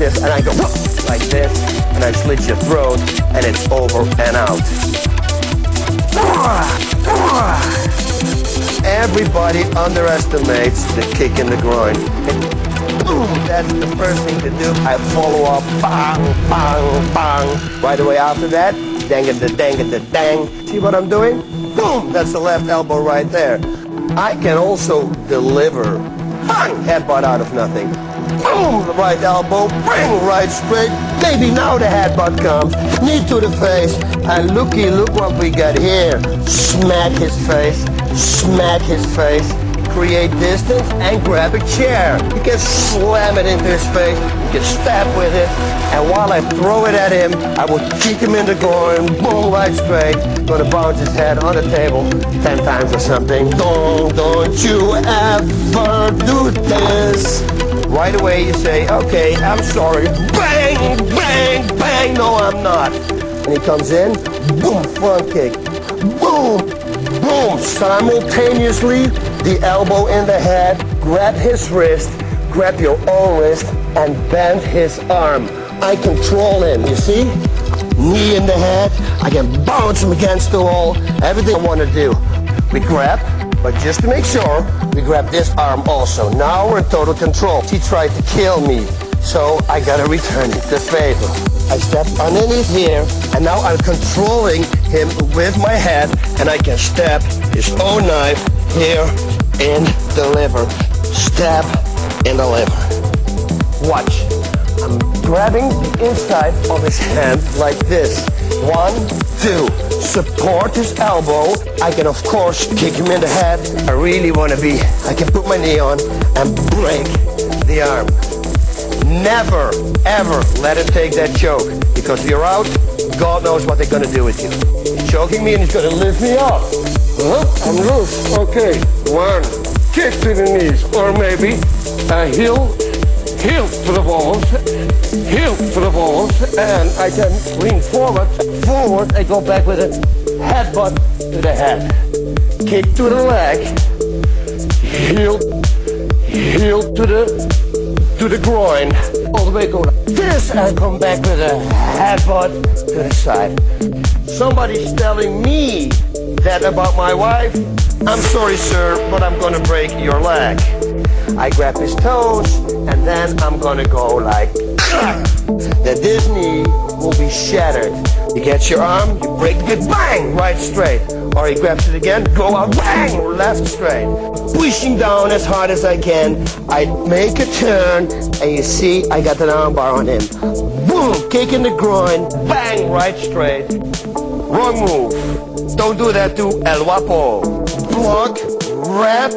this. And I go like this, and I slit your throat, and it's over and out. Everybody underestimates the kick in the groin. That's the first thing to do. I follow up, bang, bang, bang. Right away after that, dang it, the dang it, the dang. See what I'm doing? Boom, that's the left elbow right there. I can also deliver, bang, headbutt out of nothing. The right elbow, bring right straight. Maybe now the headbutt comes. Knee to the face. And looky, look what we got here. Smack his face, smack his face. Create distance and grab a chair. You can slam it into his face. You can stab with it. And while I throw it at him, I will kick him in the groin. Boom, right straight. Gonna bounce his head on the table ten times or something. Don't, don't you ever do this. Right away you say, okay, I'm sorry. Bang, bang, bang. No, I'm not. And he comes in, boom, front kick. Boom, boom. Simultaneously, the elbow in the head, grab his wrist, grab your own wrist, and bend his arm. I control him, you see? Knee in the head, I can bounce him against the wall. Everything I want to do. We grab, but just to make sure, we grab this arm also. Now we're in total control. He tried to kill me, so I gotta return it the favor. I step underneath here, and now I'm controlling him with my head, and I can stab his own knife here in the liver. Stab in the liver. Watch. I'm grabbing the inside of his hand like this. One, two. Support his elbow. I can, of course, kick him in the head. I really want to be. I can put my knee on and break the arm. Never, ever let him take that choke. Because if you're out, God knows what they're going to do with you. He's choking me and he's going to lift me up. Huh? I'm loose. Okay. One. Kick to the knees. Or maybe a heel heel to the balls, heel to the balls, and I can lean forward, forward, I go back with a headbutt to the head. Kick to the leg, heel, heel to the, to the groin, all the way go like this, and come back with a headbutt to the side. Somebody's telling me that about my wife. I'm sorry, sir, but I'm gonna break your leg. I grab his toes, and then I'm gonna go like that this knee will be shattered. You get your arm, you break it, bang, right straight. Or he grabs it again, go out, bang, left straight. Pushing down as hard as I can. I make a turn, and you see I got an arm bar on him. Boom, kick in the groin, bang, right straight. Wrong move. Don't do that to El Wapo. Block, wrap,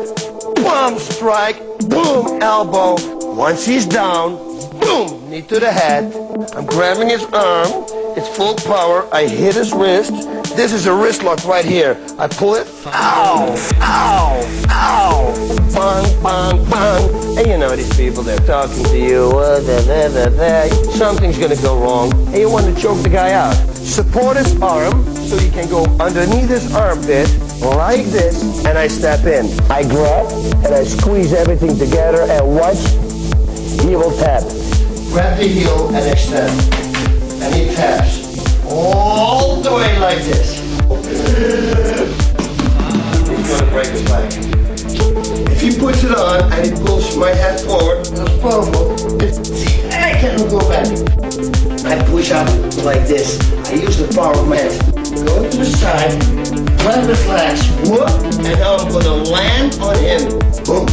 bomb strike, boom, elbow. Once he's down, boom, knee to the head. I'm grabbing his arm. It's full power. I hit his wrist. This is a wrist lock right here. I pull it. Ow, ow, ow. Bang, bang, bang. And you know these people, they're talking to you. Uh, da, da, da. Something's gonna go wrong. And you want to choke the guy out. Support his arm so you can go underneath his armpit like this, and I step in. I grab and I squeeze everything together and watch. He will tap. Grab the heel and extend. And he taps. All the way like this. He's gonna break his leg. If he puts it on and he pulls my head forward, that's powerful. See, I can't go back. I push up like this. I use the power of my. Go to the side, grab the flash, whoop, and now I'm gonna land on him. Boom.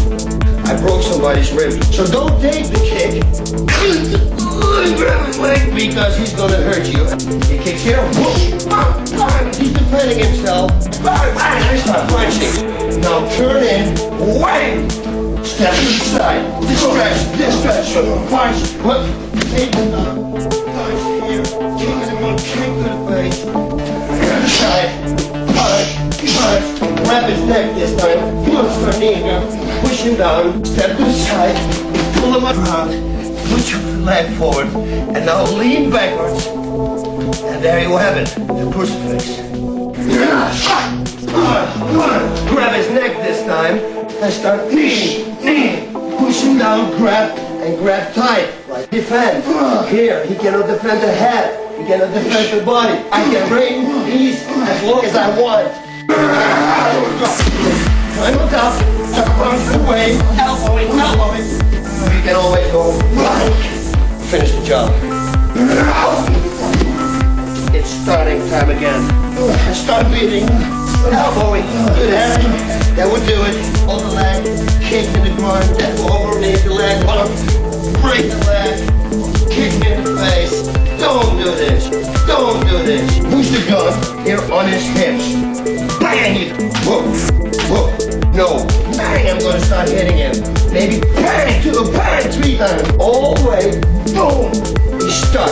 I broke somebody's rib. So don't take the kick. Grab his leg because he's gonna hurt you. He kicks here. Bang. He's defending himself. I start punching. Now turn in. Whang. Step to the side. This stretch. Punch. Whoop. Take down. Punch here. Kick him in. Kick to the face. Side. Punch. Punch. Grab his neck this time. Knee. Push him down. Step to the side. Pull him around. Put your leg forward. And now lean backwards. And there you have it. The crucifix. Grab his neck this time. And start knee, knee. push him down, grab, and grab tight. Like defend. Here, he cannot defend the head. He cannot defend the body. I can bring these as long as I want. Climb on top, punch away, elbowing, elbowing. You can always go. Finish the job. It's starting time again. Start beating, oh, elbowing, good hand. That would do it. Hold the leg, kick in the groin, then go overneath the leg, break the leg, kick in the face. Don't do this. Don't do this. Push the gun here on his hips. Bang it. Whoa. Whoa. No. Bang, I'm gonna start hitting him. Maybe bang to the bang three times. All the way. Boom. He's stuck.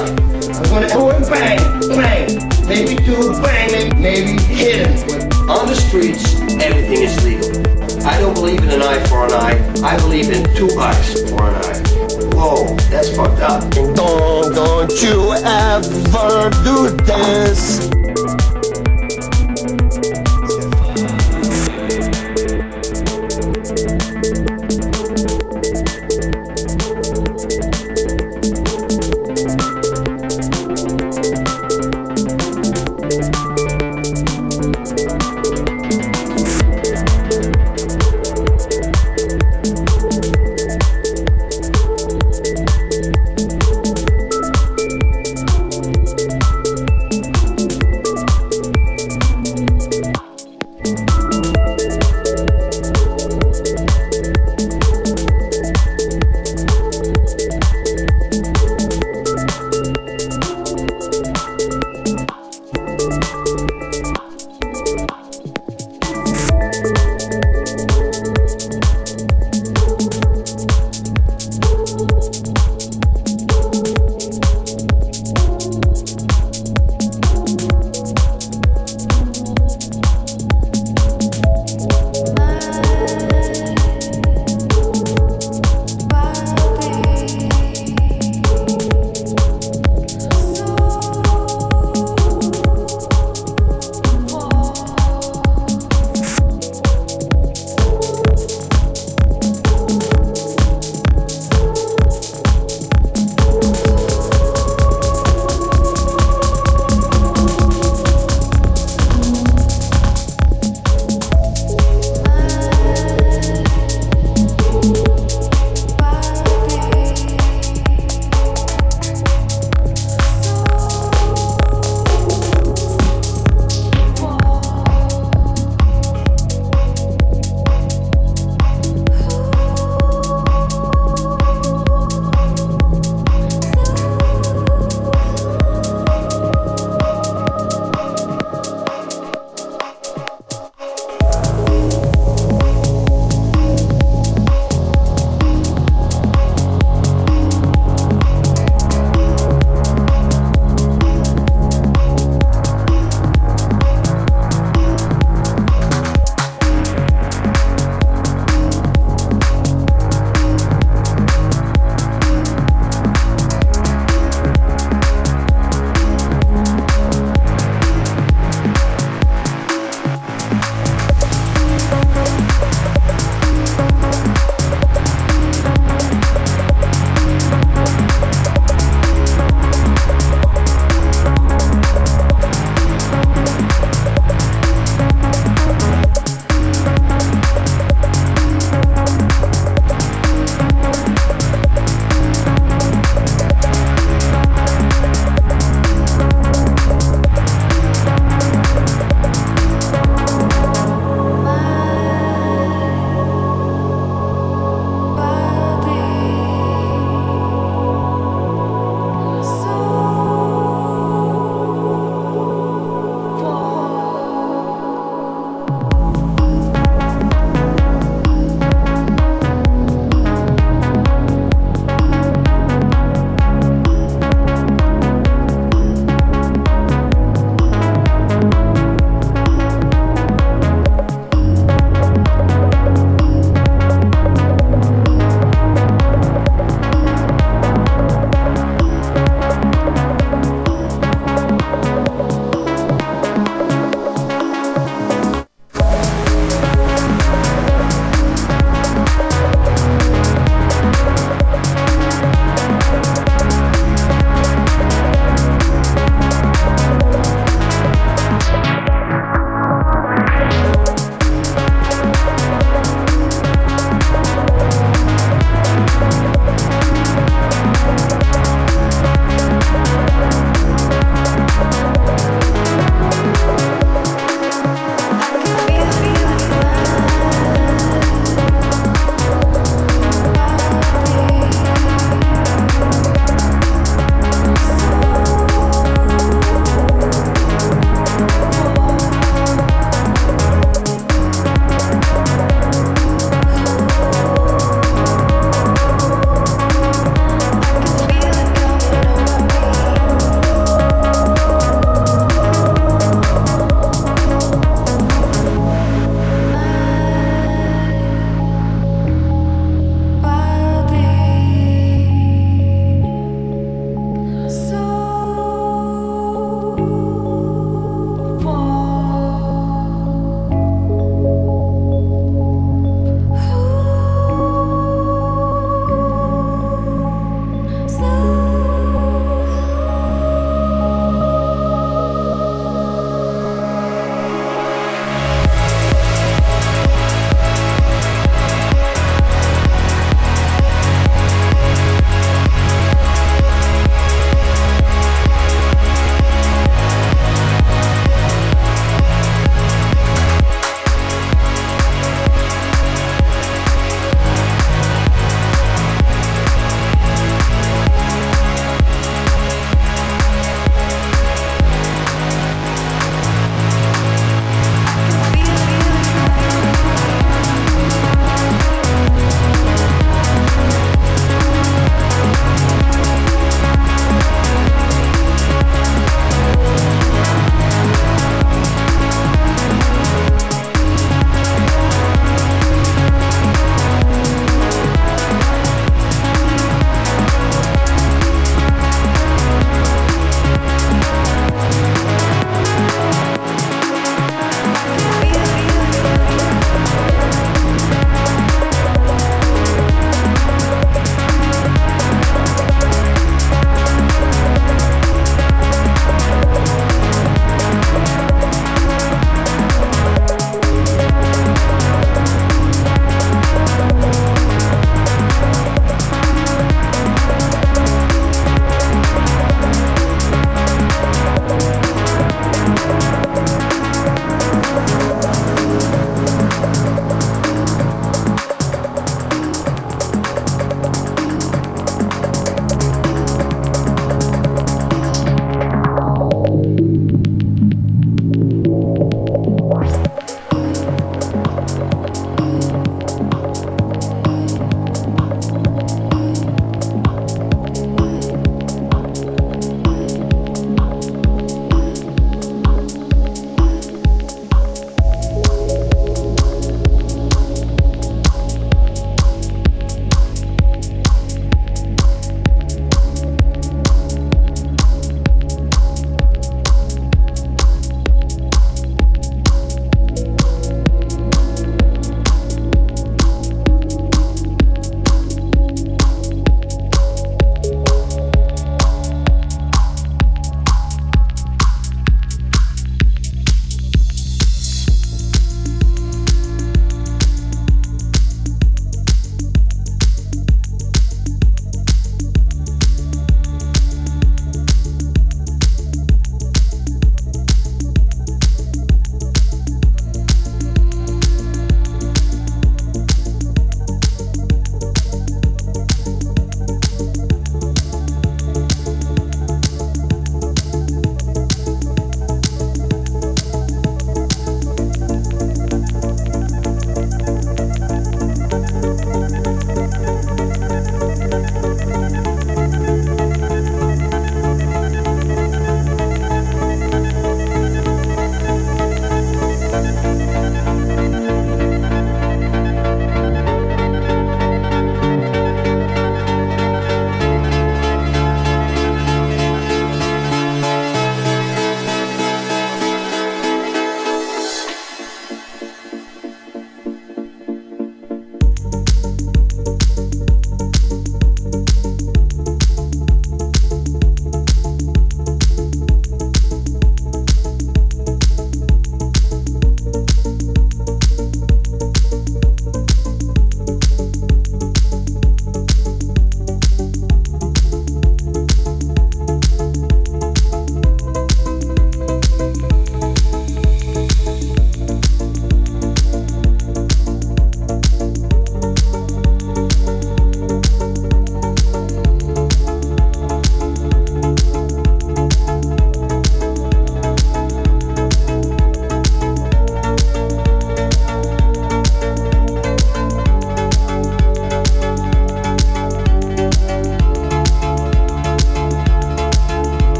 I'm gonna go and bang, bang. Maybe two, bang, maybe, maybe hit him. On the streets, everything is legal. I don't believe in an eye for an eye. I believe in two eyes for an eye. Whoa, that's fucked up. Don't, don't you ever do this.